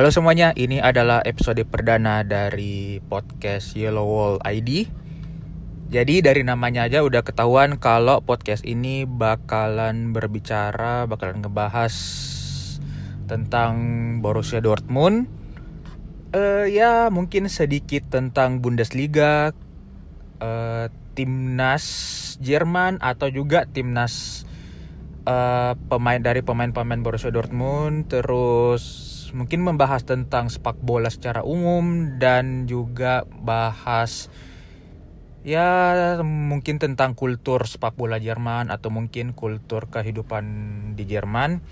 Halo semuanya, ini adalah episode perdana dari podcast Yellow Wall ID. Jadi dari namanya aja udah ketahuan kalau podcast ini bakalan berbicara, bakalan ngebahas tentang Borussia Dortmund. Uh, ya mungkin sedikit tentang Bundesliga, uh, timnas Jerman atau juga timnas uh, pemain dari pemain-pemain Borussia Dortmund, terus mungkin membahas tentang sepak bola secara umum dan juga bahas ya mungkin tentang kultur sepak bola Jerman atau mungkin kultur kehidupan di Jerman.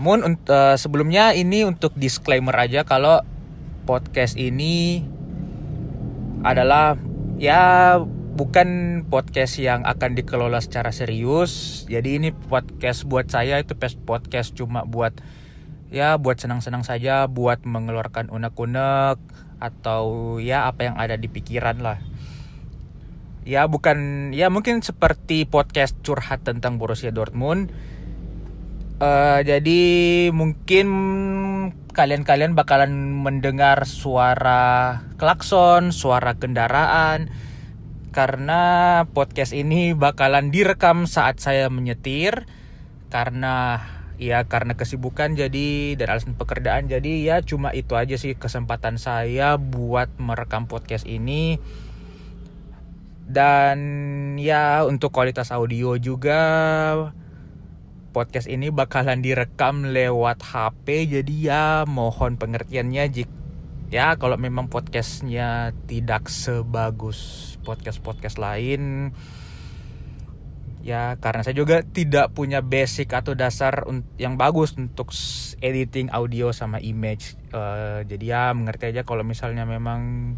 Namun uh, sebelumnya ini untuk disclaimer aja kalau podcast ini adalah ya bukan podcast yang akan dikelola secara serius. Jadi ini podcast buat saya itu podcast cuma buat ya buat senang-senang saja, buat mengeluarkan unek-unek atau ya apa yang ada di pikiran lah. Ya bukan ya mungkin seperti podcast curhat tentang Borussia Dortmund. Uh, jadi mungkin kalian-kalian bakalan mendengar suara klakson, suara kendaraan, karena podcast ini bakalan direkam saat saya menyetir. Karena ya karena kesibukan jadi dan alasan pekerjaan. Jadi ya cuma itu aja sih kesempatan saya buat merekam podcast ini. Dan ya untuk kualitas audio juga podcast ini bakalan direkam lewat HP jadi ya mohon pengertiannya jika ya kalau memang podcastnya tidak sebagus podcast-podcast lain ya karena saya juga tidak punya basic atau dasar yang bagus untuk editing audio sama image. Uh, jadi ya mengerti aja kalau misalnya memang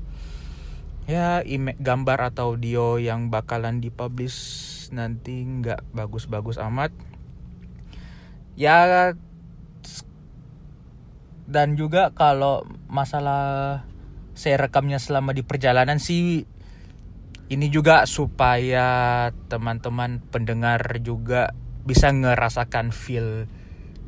ya gambar atau audio yang bakalan dipublish nanti nggak bagus-bagus amat. Ya dan juga kalau masalah saya rekamnya selama di perjalanan sih ini juga supaya teman-teman pendengar juga bisa ngerasakan feel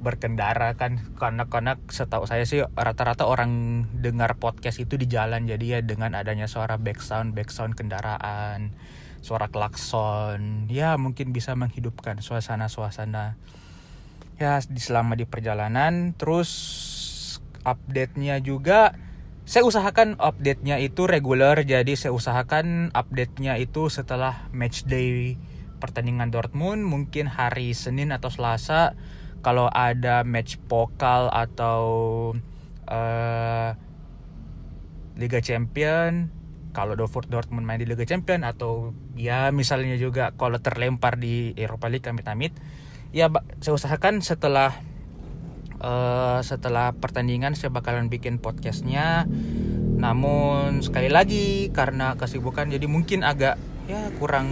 berkendara kan. Karena karena setahu saya sih rata-rata orang dengar podcast itu di jalan. Jadi ya dengan adanya suara background background kendaraan suara klakson ya mungkin bisa menghidupkan suasana-suasana. Ya selama di perjalanan terus update-nya juga. Saya usahakan update-nya itu reguler jadi saya usahakan update-nya itu setelah match day pertandingan Dortmund mungkin hari Senin atau Selasa. Kalau ada match pokal atau uh, Liga Champion kalau Dortmund main di Liga Champion atau ya misalnya juga kalau terlempar di Eropa League amit-amit ya saya usahakan setelah uh, setelah pertandingan saya bakalan bikin podcastnya. Namun sekali lagi karena kesibukan jadi mungkin agak ya kurang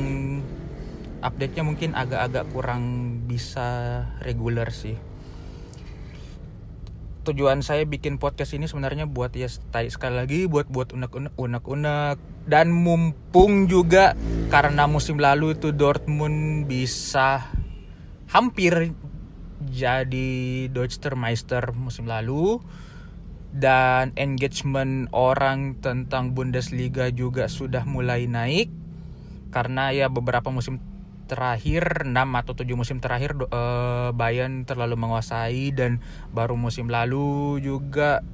update nya mungkin agak-agak kurang bisa reguler sih. Tujuan saya bikin podcast ini sebenarnya buat ya sekali lagi buat buat unek-unek unek-unek. Dan mumpung juga karena musim lalu itu Dortmund bisa hampir jadi Deutscher Meister musim lalu. Dan engagement orang tentang Bundesliga juga sudah mulai naik. Karena ya beberapa musim terakhir 6 atau 7 musim terakhir uh, Bayern terlalu menguasai. Dan baru musim lalu juga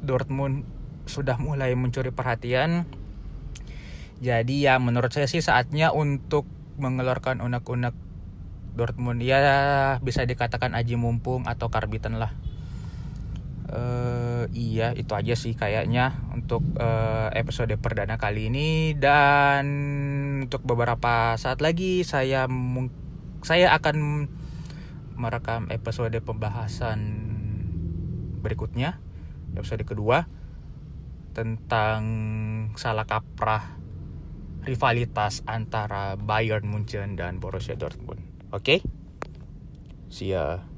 Dortmund sudah mulai mencuri perhatian. Jadi ya menurut saya sih saatnya untuk mengeluarkan unek-unek Dortmund ya bisa dikatakan aji mumpung atau karbitan lah uh, iya itu aja sih kayaknya untuk uh, episode perdana kali ini dan untuk beberapa saat lagi saya saya akan merekam episode pembahasan berikutnya episode kedua tentang salah kaprah rivalitas antara Bayern Munchen dan Borussia Dortmund. Okay? See ya.